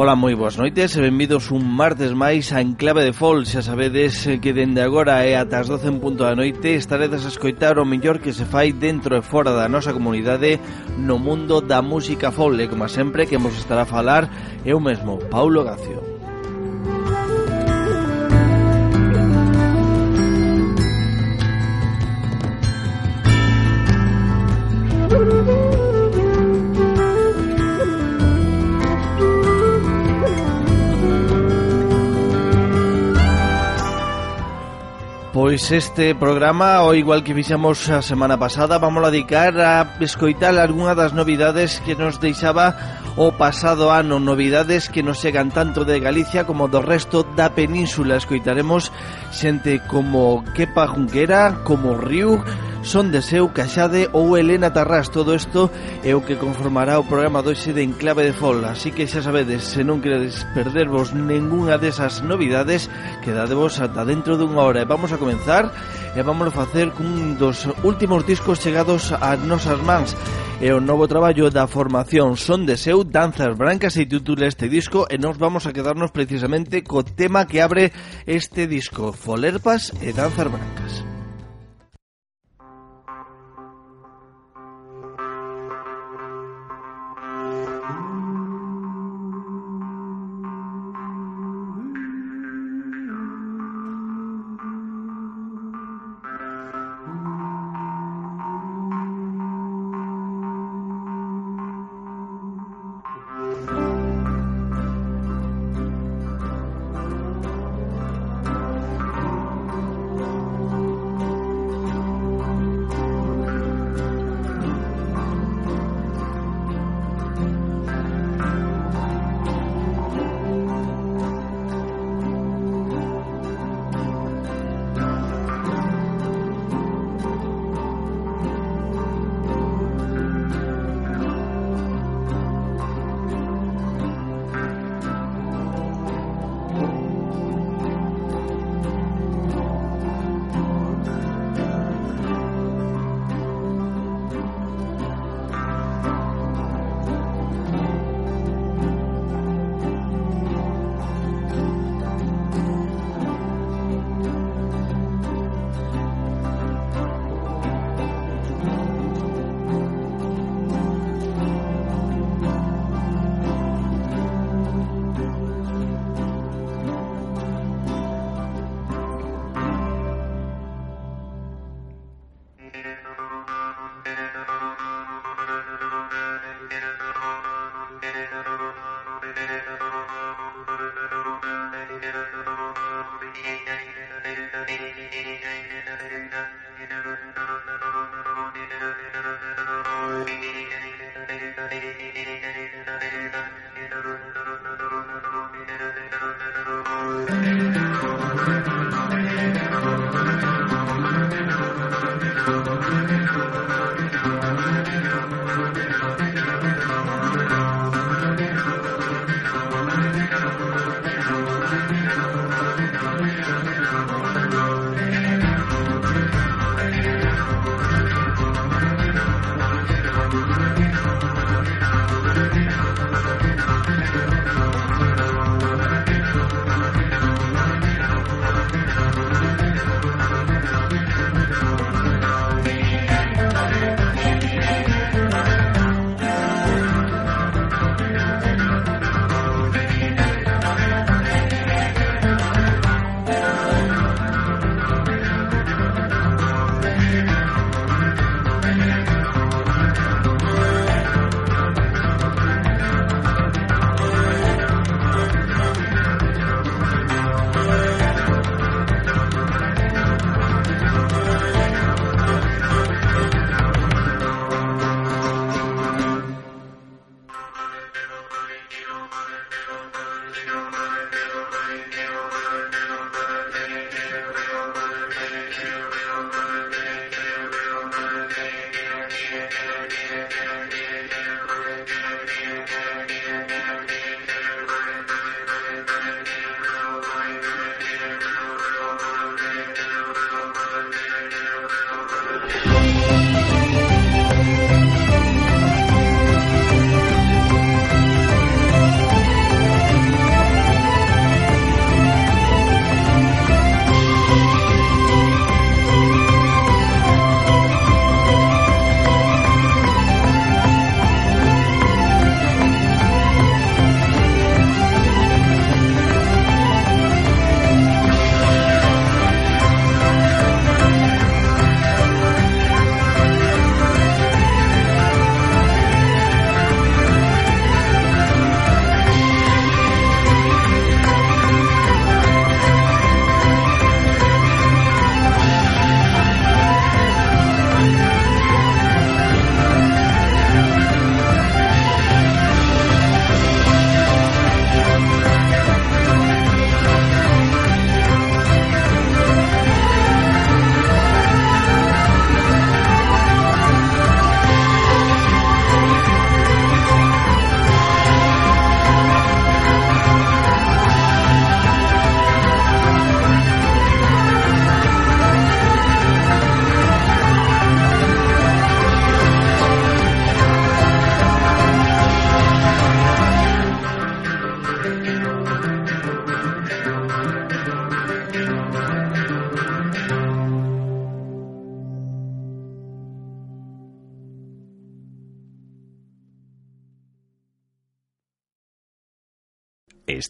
Ola, moi boas noites e benvidos un martes máis a Enclave de Fol. Xa sabedes eh, que dende agora e ata as 12 en punto da noite Estaredes a escoitar o mellor que se fai dentro e fora da nosa comunidade No mundo da música fol. E como sempre que vos estará a falar eu mesmo, Paulo Gacio. Pois este programa, ao igual que fixamos a semana pasada, vamos a dedicar a escoitar algunha das novidades que nos deixaba o pasado ano novidades que nos chegan tanto de Galicia como do resto da península. Escoitaremos xente como Kepa Junquera, como Riu, Son de Seu, Caxade ou Elena Tarrás. Todo isto é o que conformará o programa doxe de Enclave de Fol. Así que xa sabedes, se non queredes perdervos ningunha desas novidades, quedadevos ata dentro dunha hora. E vamos a comenzar e vamos a facer cun dos últimos discos chegados ás nosas mans e o novo traballo da formación Son de Seu, Danzas Brancas e titula este disco e nos vamos a quedarnos precisamente co tema que abre este disco, Folerpas e Danzas Brancas.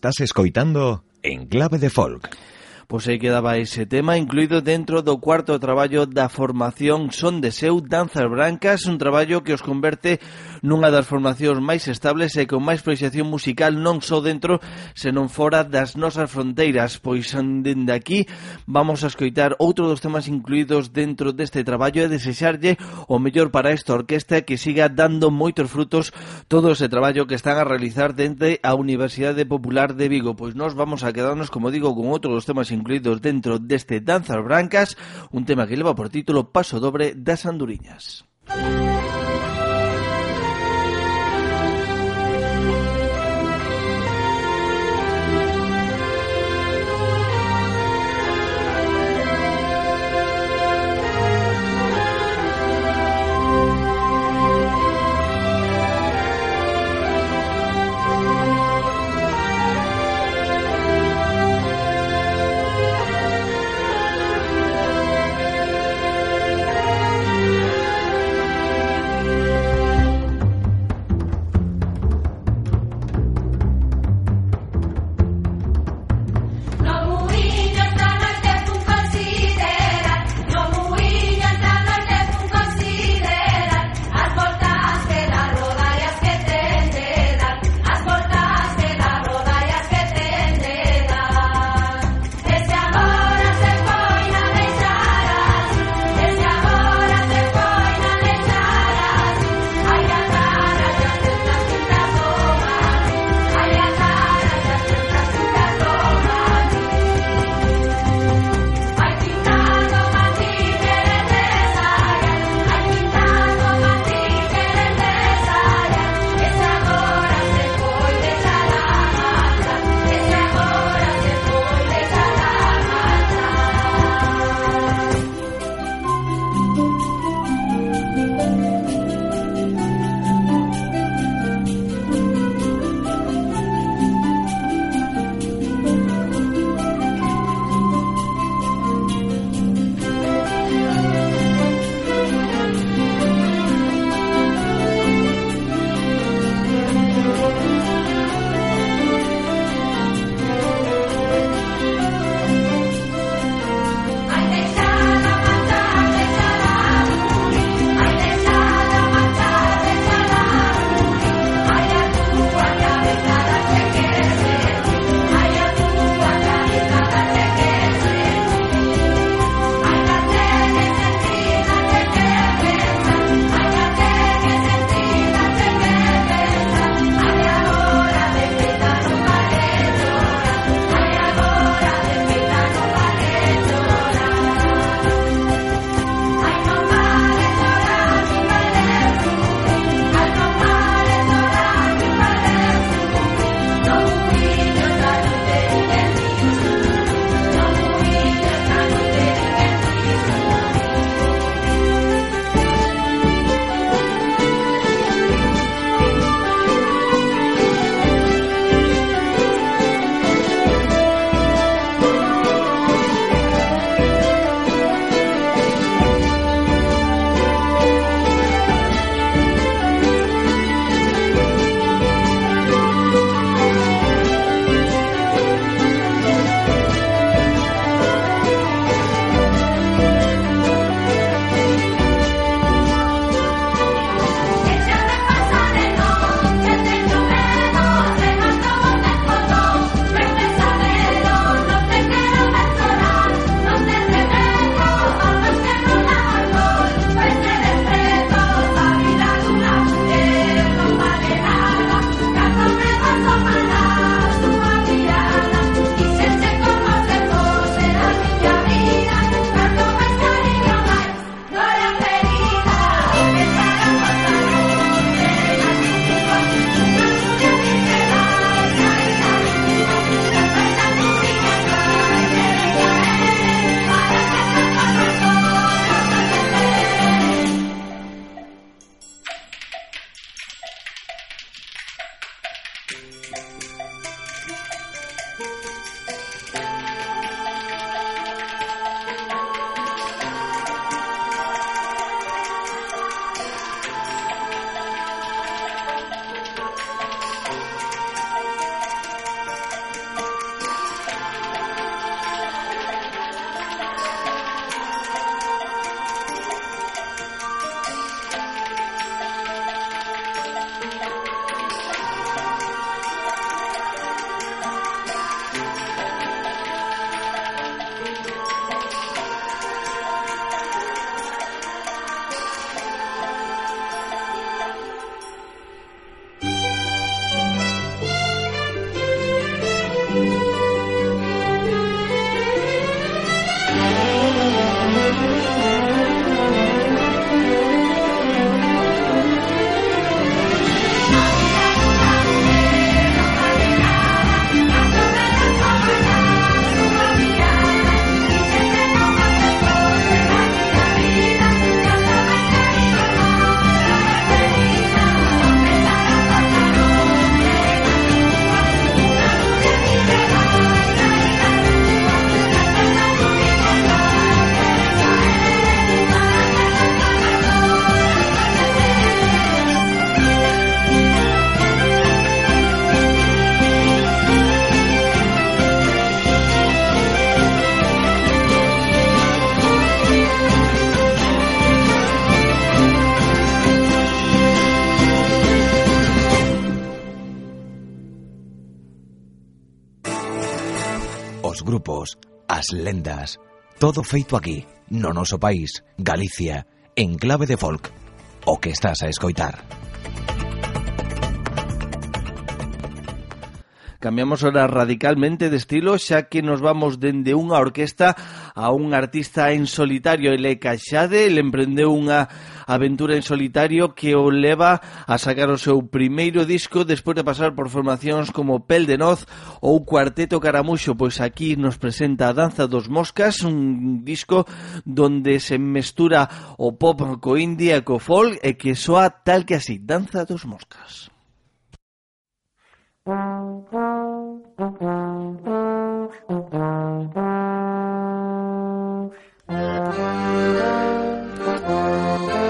Estás escoitando en clave de folk. Pois aí quedaba ese tema incluído dentro do cuarto traballo da formación Son de Seu Danzas Brancas, un traballo que os converte nunha das formacións máis estables e con máis proxección musical non só dentro, senón fora das nosas fronteiras. Pois dende aquí vamos a escoitar outro dos temas incluídos dentro deste traballo e desexarlle o mellor para esta orquesta que siga dando moitos frutos todo ese traballo que están a realizar dende a Universidade Popular de Vigo. Pois nós vamos a quedarnos, como digo, con outro dos temas incluídos dentro deste Danzas Brancas, un tema que leva por título Paso Dobre das Anduriñas. grupos, as lendas, todo feito aquí, no noso país, Galicia, en clave de folk, o que estás a escoitar. Cambiamos ahora radicalmente de estilo, xa que nos vamos dende unha orquesta a un artista en solitario. Ele Caixade ele emprendeu unha aventura en solitario que o leva a sacar o seu primeiro disco despois de pasar por formacións como Pel de Noz ou Cuarteto Caramuxo. Pois aquí nos presenta a Danza dos Moscas, un disco donde se mestura o pop co indie e co folk e que soa tal que así, Danza dos Moscas. Thank you.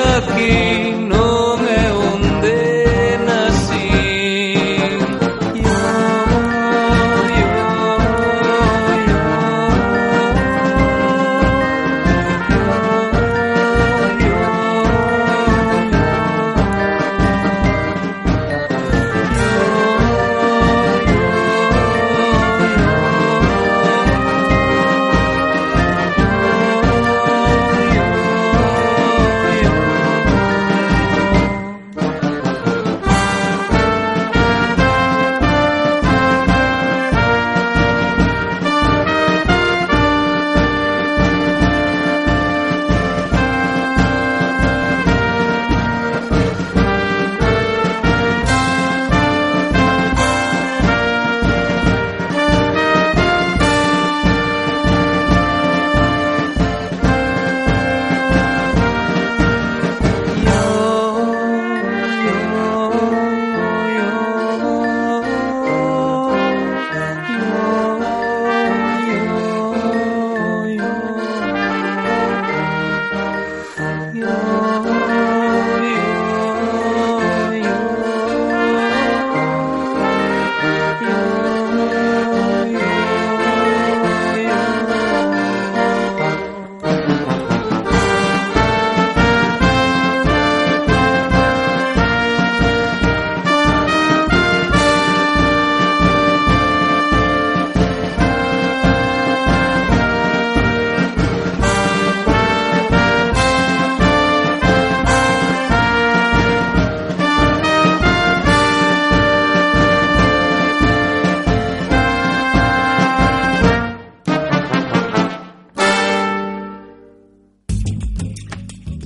looking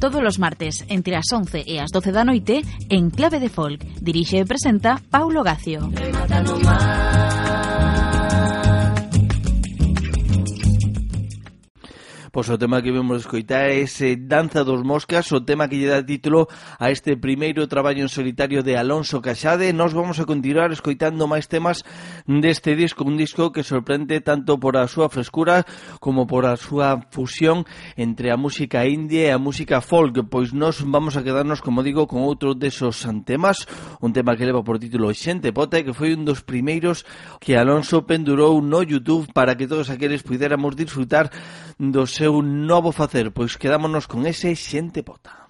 todos os martes entre as 11 e as 12 da noite en Clave de Folk. Dirixe e presenta Paulo Gacio. Pois o tema que vemos escoitar é ese Danza dos Moscas, o tema que lle dá título a este primeiro traballo en solitario de Alonso Caxade. Nos vamos a continuar escoitando máis temas deste disco, un disco que sorprende tanto por a súa frescura como por a súa fusión entre a música indie e a música folk. Pois nos vamos a quedarnos, como digo, con outro desos temas, un tema que leva por título Xente Pote, que foi un dos primeiros que Alonso pendurou no YouTube para que todos aqueles puidéramos disfrutar do seu novo facer, pois quedámonos con ese xente bota.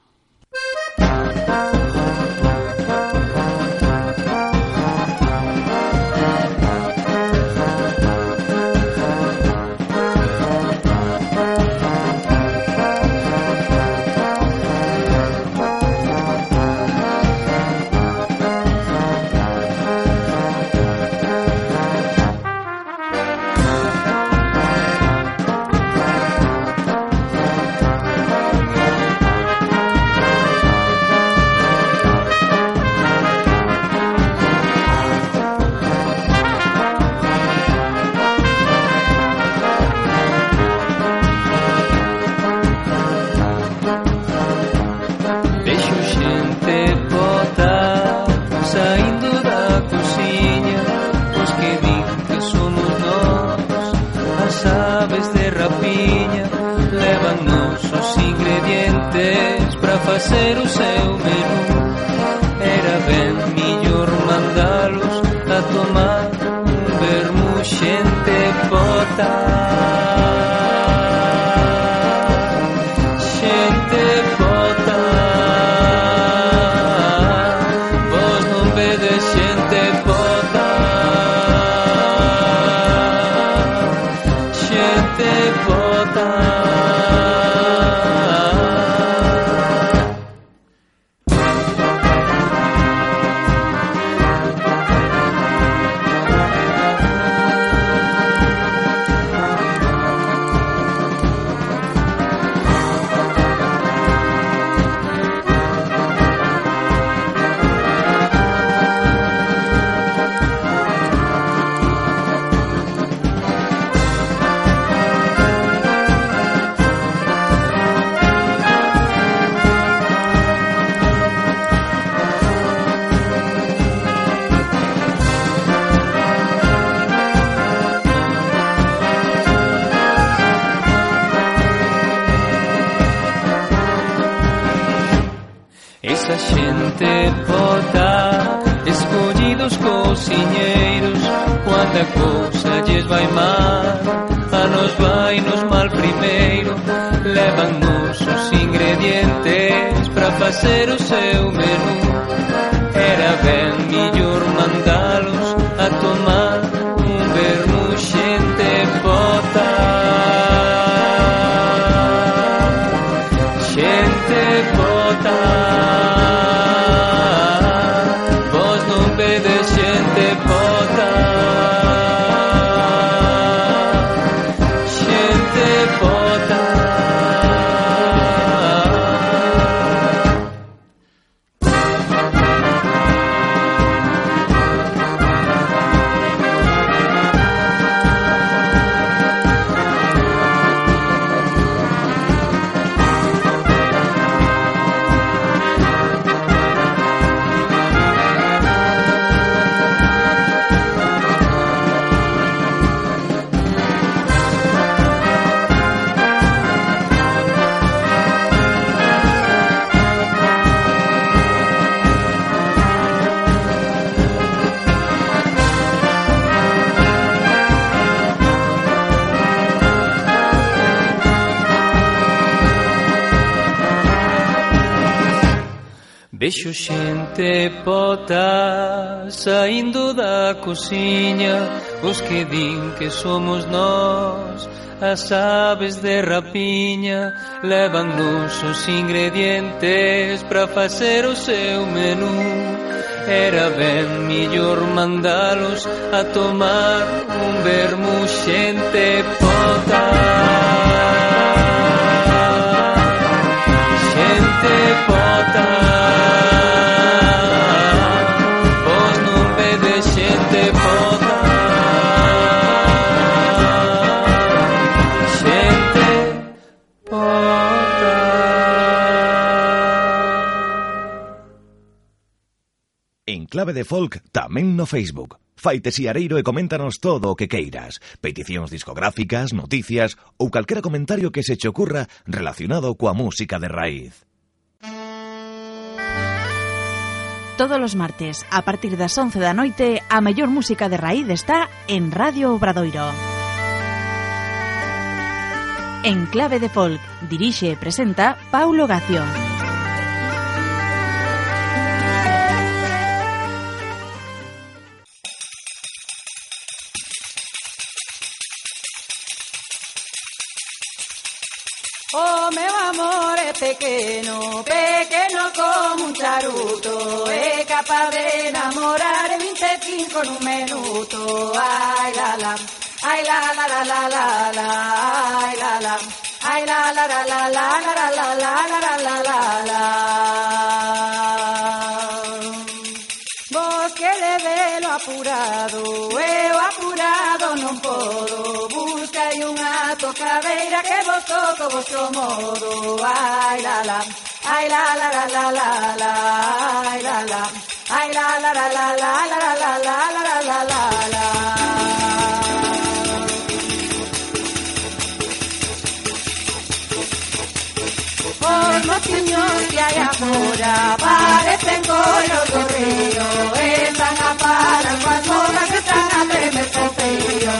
a ser o seu menú. Era ben millor mandalos a tomar un vermú xente pota. Vexo xente pota saindo da cociña. Os que din que somos nós As aves de rapiña Levannos os ingredientes para facer o seu menú. Era ben millor mandalos a tomar un vermuxente pota. de folk tamén no Facebook. Faite siareiro e coméntanos todo o que queiras. Peticións discográficas, noticias ou calquera comentario que se che ocurra relacionado coa música de raíz. Todos os martes, a partir das 11 da noite, a mellor música de raíz está en Radio Obradoiro. En clave de folk, dirixe e presenta Paulo Gación. pequeno, pequeno como un charuto, é capaz de enamorar en 25 nun minuto. Ai la la, ai la la la la la la, ai la la, ai la la la la la la la la la la la la la le velo apurado, eu apurado non podo Buscai unha tocadeira que vos toco vosso modo Ai la la, ai la la la la la la Ai la la, ai la la la la la la la la la la la la la Os mociños que hai agora parecen collos do río tanga para cuando la que tanga me me sopeyo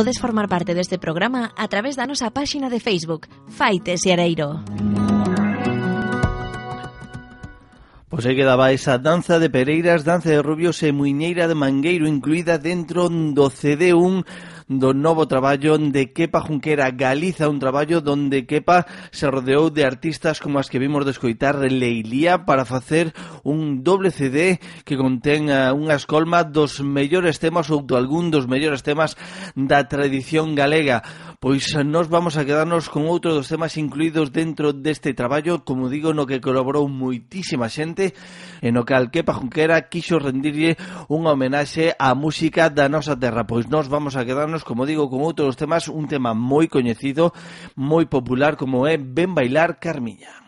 Podes formar parte deste programa a través da nosa páxina de Facebook, Faites e Areiro. Pois aí quedaba esa danza de Pereiras, danza de Rubios e Muiñeira de Mangueiro incluída dentro do CD1 do novo traballo de Kepa Junquera Galiza, un traballo donde Kepa se rodeou de artistas como as que vimos de escoitar Leilía para facer un doble CD que contén uh, unha escolma dos mellores temas ou do algún dos mellores temas da tradición galega. Pois nos vamos a quedarnos con outro dos temas incluídos dentro deste traballo, como digo, no que colaborou moitísima xente, en o cal Kepa Junquera quixo rendirlle unha homenaxe á música da nosa terra. Pois nos vamos a quedarnos como digo, con outros temas, un tema moi coñecido, moi popular como é Ben bailar Carmiña.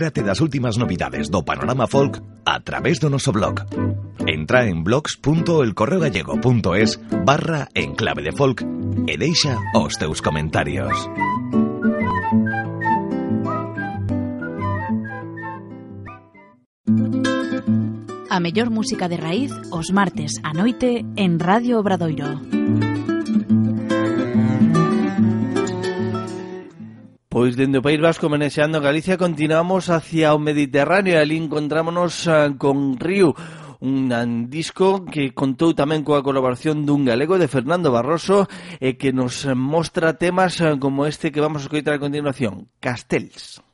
Entérate das últimas novidades do panorama folk a través do noso blog. Entra en blogs.elcorreogallego.es barra enclave de folk e deixa os teus comentarios. A mellor música de raíz os martes a noite en Radio Obradoiro. Pois dende o País Vasco manexando Galicia continuamos hacia o Mediterráneo e ali encontrámonos uh, con Río un disco que contou tamén coa colaboración dun galego de Fernando Barroso e que nos mostra temas ah, como este que vamos a escoitar a continuación, Castells.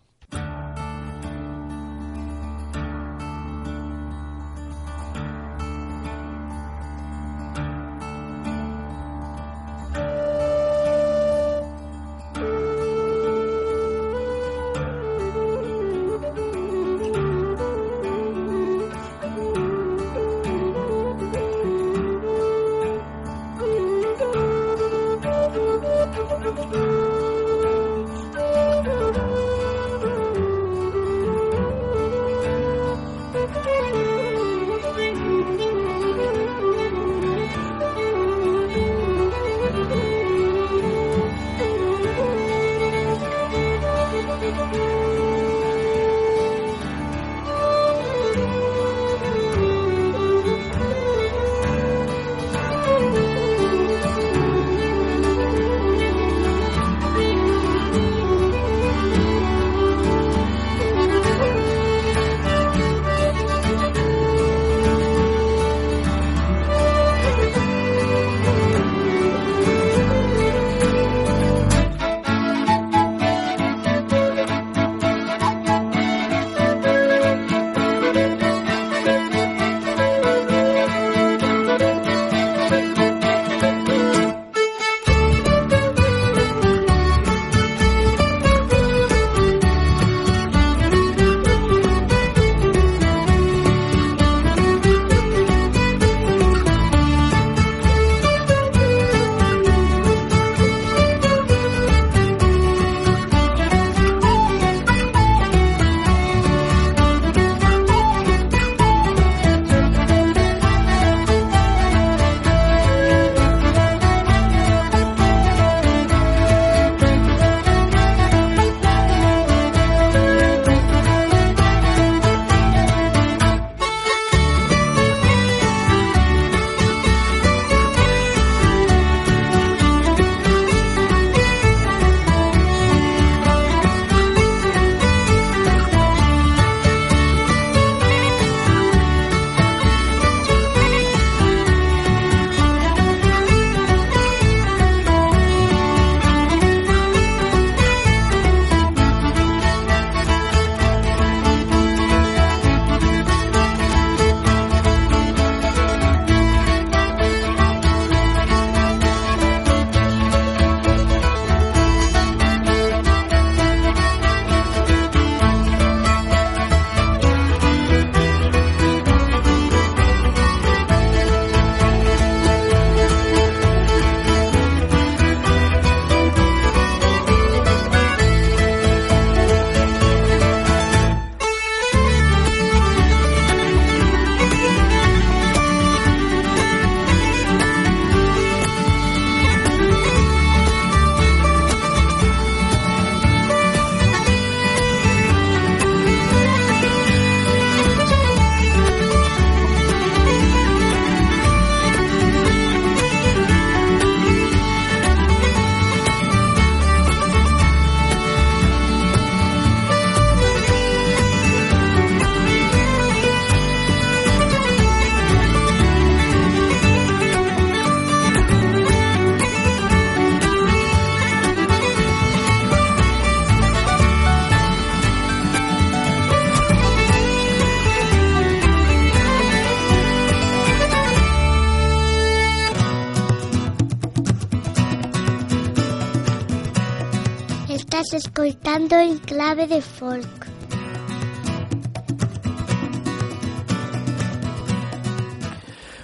Escoitando en clave de folk.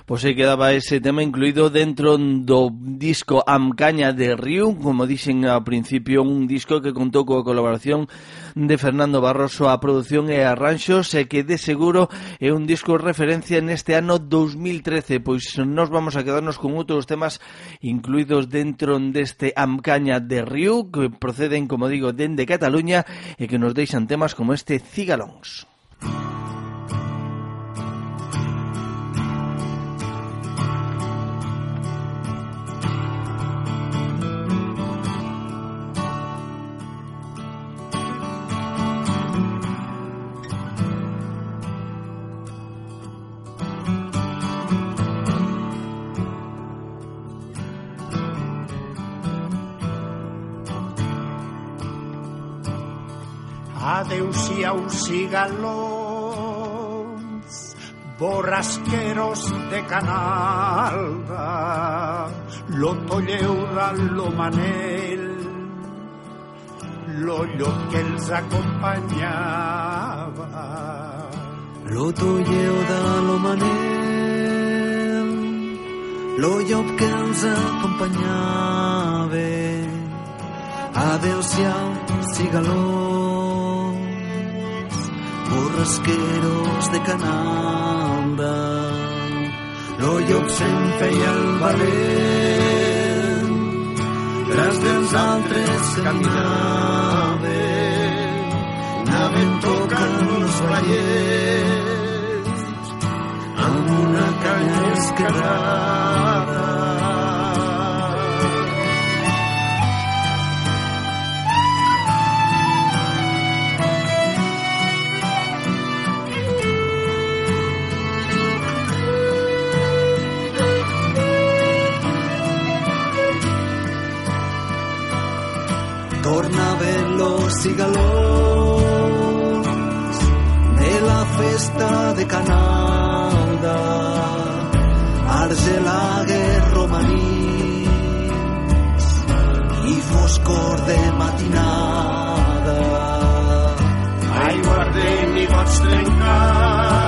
Pois aí quedaba ese tema incluído dentro do disco Amcaña de Río, como dixen ao principio, un disco que contou coa colaboración de Fernando Barroso a produción e arranxos e que de seguro é un disco referencia neste ano 2013, pois nos vamos a quedarnos con outros temas incluídos dentro deste Amcaña de Río que proceden, como digo, dende Cataluña e que nos deixan temas como este Cigalóns. Música aos cigalons borrasqueros de Canalda Loto lleura lo l'ollo que els acompanyava. Loto lleuda lo manel l'ollo que els acompanyava. Adeu-siau, cigalons, borrasqueros de Canalda. Lo llop se'n feia el valent, tras dels altres caminava, anaven tocant els ballets, amb una canya esquerrada. Los cigalons de la festa de Canalda, argelagues romanins i foscor de matinada. Ai, guardem i gots trencats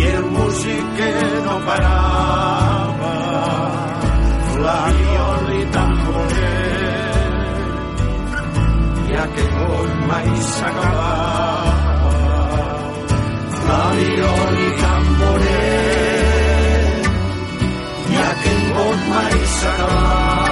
i el músic que no parava flaviol vida que vol mai s'acabar. La Avion i tamboret, i aquest vol mai s'acabar.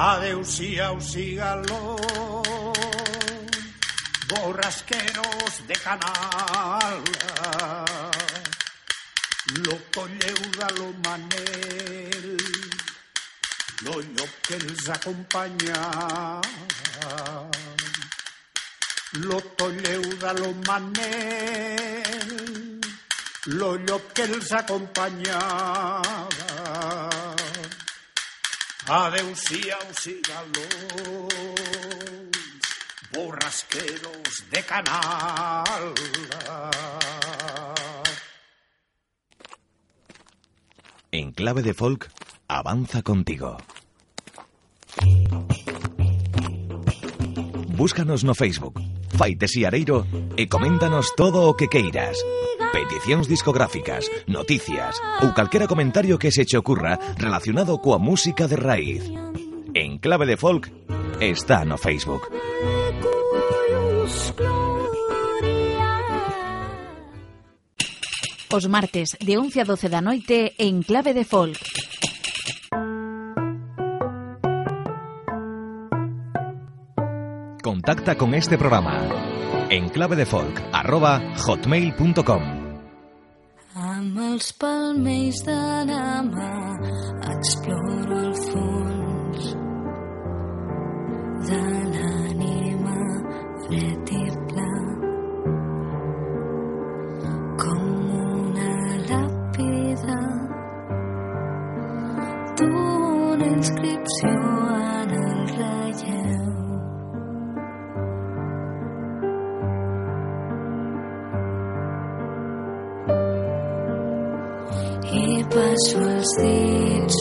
adeusía usígalo, borrasqueros de canal, loco leuda lo manel, lo yo que les acompaña. Lo leuda lo manel, lo yo que les acompaña acompanyava. Adeu-siau, cigalons, borrasqueros de canal. En clave de folk, avanza contigo. Búscanos no Facebook, Faites e Areiro e coméntanos todo o que queiras. Peticións discográficas, noticias ou calquera comentario que se che ocurra relacionado coa música de raíz. En clave de folk está no Facebook. Os martes de 11 a 12 da noite en clave de folk. Contacta con este programa en clave Amb els palmells de la mà exploro el fons de l'ànima fred i pla com una làpida d'una inscripció en păși vâlstiți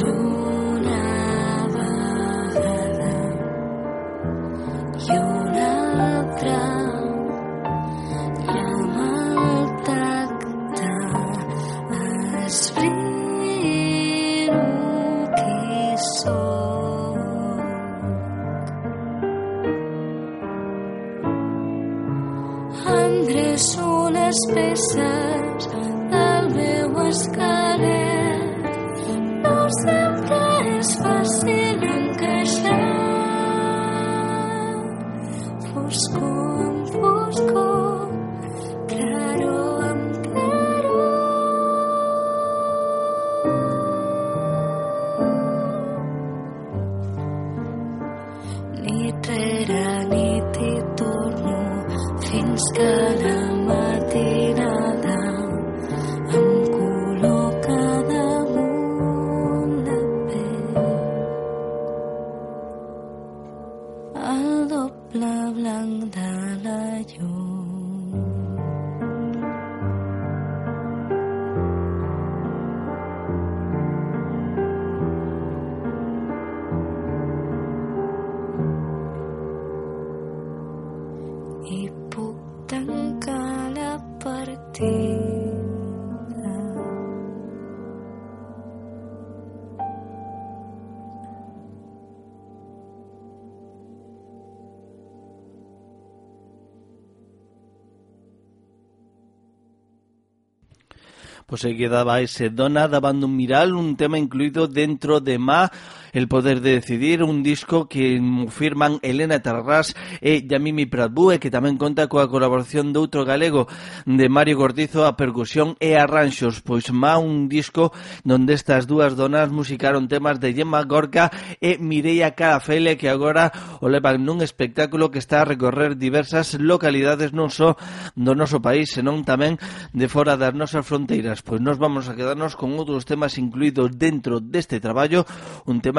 Pues aí quedaba ese Dona davando un miral, un tema incluído dentro de Ma, El Poder de Decidir, un disco que firman Elena Tarrás e Yamimi Pratbue, que tamén conta coa colaboración de outro galego de Mario Cortizo a percusión e arranxos, pois má un disco donde estas dúas donas musicaron temas de Gemma Gorka e Mireia Carafele, que agora o levan nun espectáculo que está a recorrer diversas localidades non só do noso país, senón tamén de fora das nosas fronteiras. Pois nos vamos a quedarnos con outros temas incluídos dentro deste traballo, un tema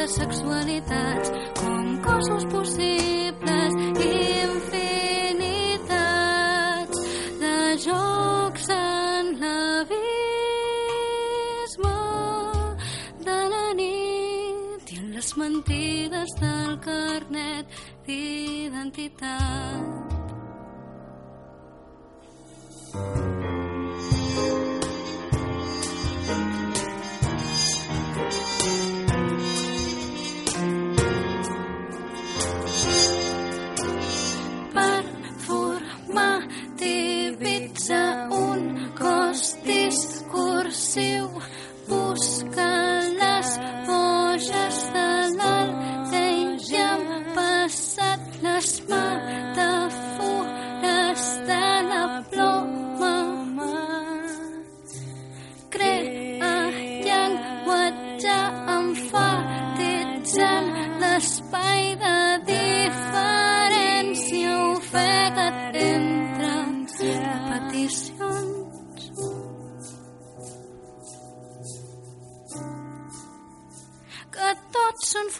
tantes sexualitats com cossos possibles infinitats de jocs en l'abisme de la nit i en les mentides del carnet d'identitat. seu busquen les boges de l'alt i han passat les mates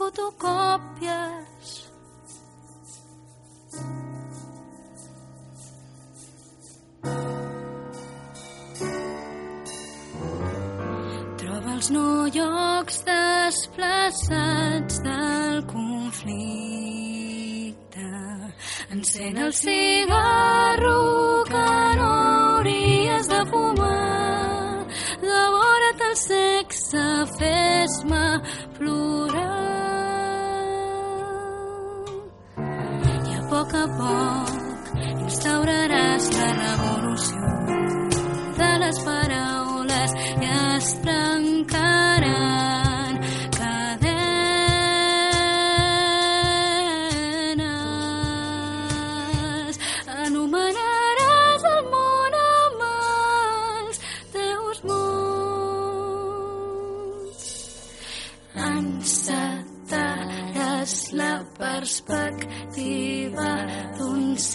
fotocòpies Troba els no llocs desplaçats del conflicte. Encén el cigarro que no hauries de fumar. Devora't el sexe, fes-me plorar. A poc instauraràs la revolució de les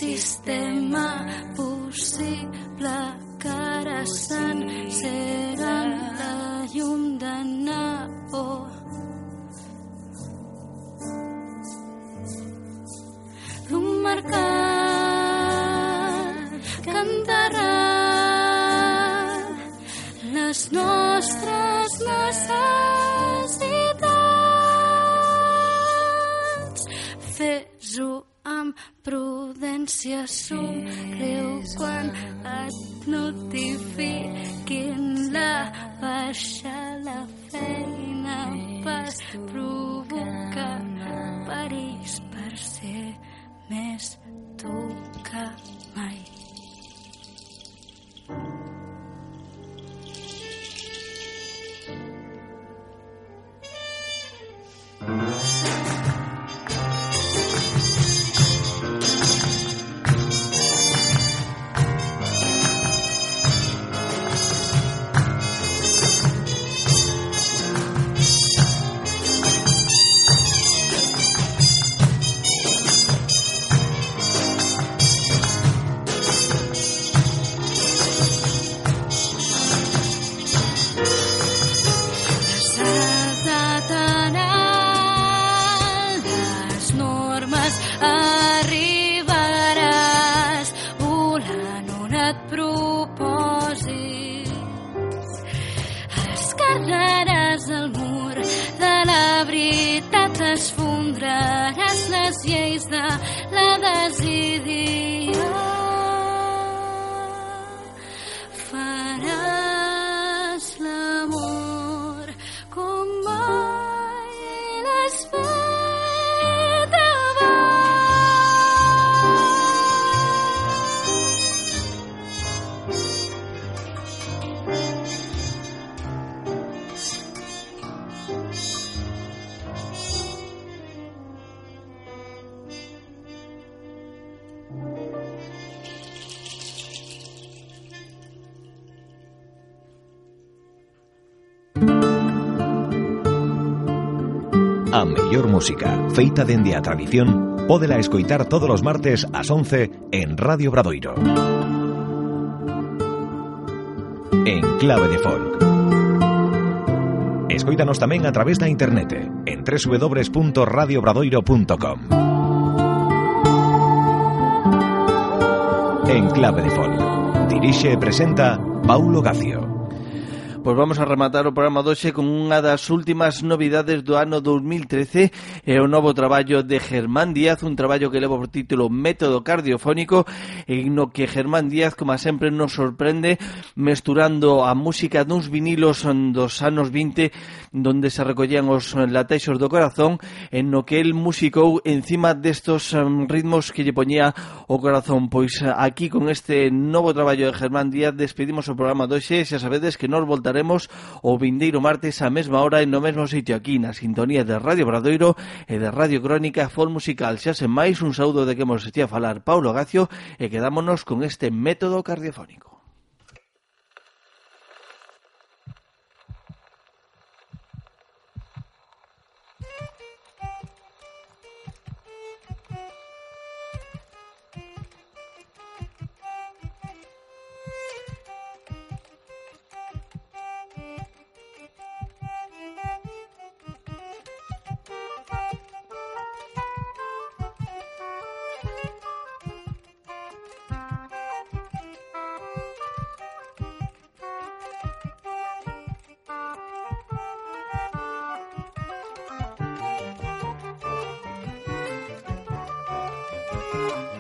sistema possible que ara s'encega la llum de neó. D'un mercat enterrat les nostres necessitats. Amb prudència, somriu quan et notifiquin la baixa la feina per provocar perills per ser més tu que mai. A mellor música, feita dende a tradición, pódela escoitar todos os martes ás 11 en Radio Bradoiro. En clave de folk. Escoítanos tamén a través da internet en www.radiobradoiro.com. En clave de folk. Dirixe e presenta Paulo Gacio. Pois vamos a rematar o programa doxe con unha das últimas novidades do ano 2013 e o novo traballo de Germán Díaz, un traballo que leva por título Método Cardiofónico en no que Germán Díaz, como sempre, nos sorprende mesturando a música duns vinilos dos anos 20 donde se recollían os eh, latexos do corazón en no que el musicou encima destos ritmos que lle poñía o corazón. Pois eh, aquí con este novo traballo de Germán Díaz despedimos o programa doxe xa sabedes que nos voltaremos o vindeiro martes a mesma hora en no mesmo sitio aquí na sintonía de Radio Bradoiro e de Radio Crónica Fol Musical. Xa sen máis un saúdo de que mos estía a falar Paulo Gacio e quedámonos con este método cardiofónico. oh you.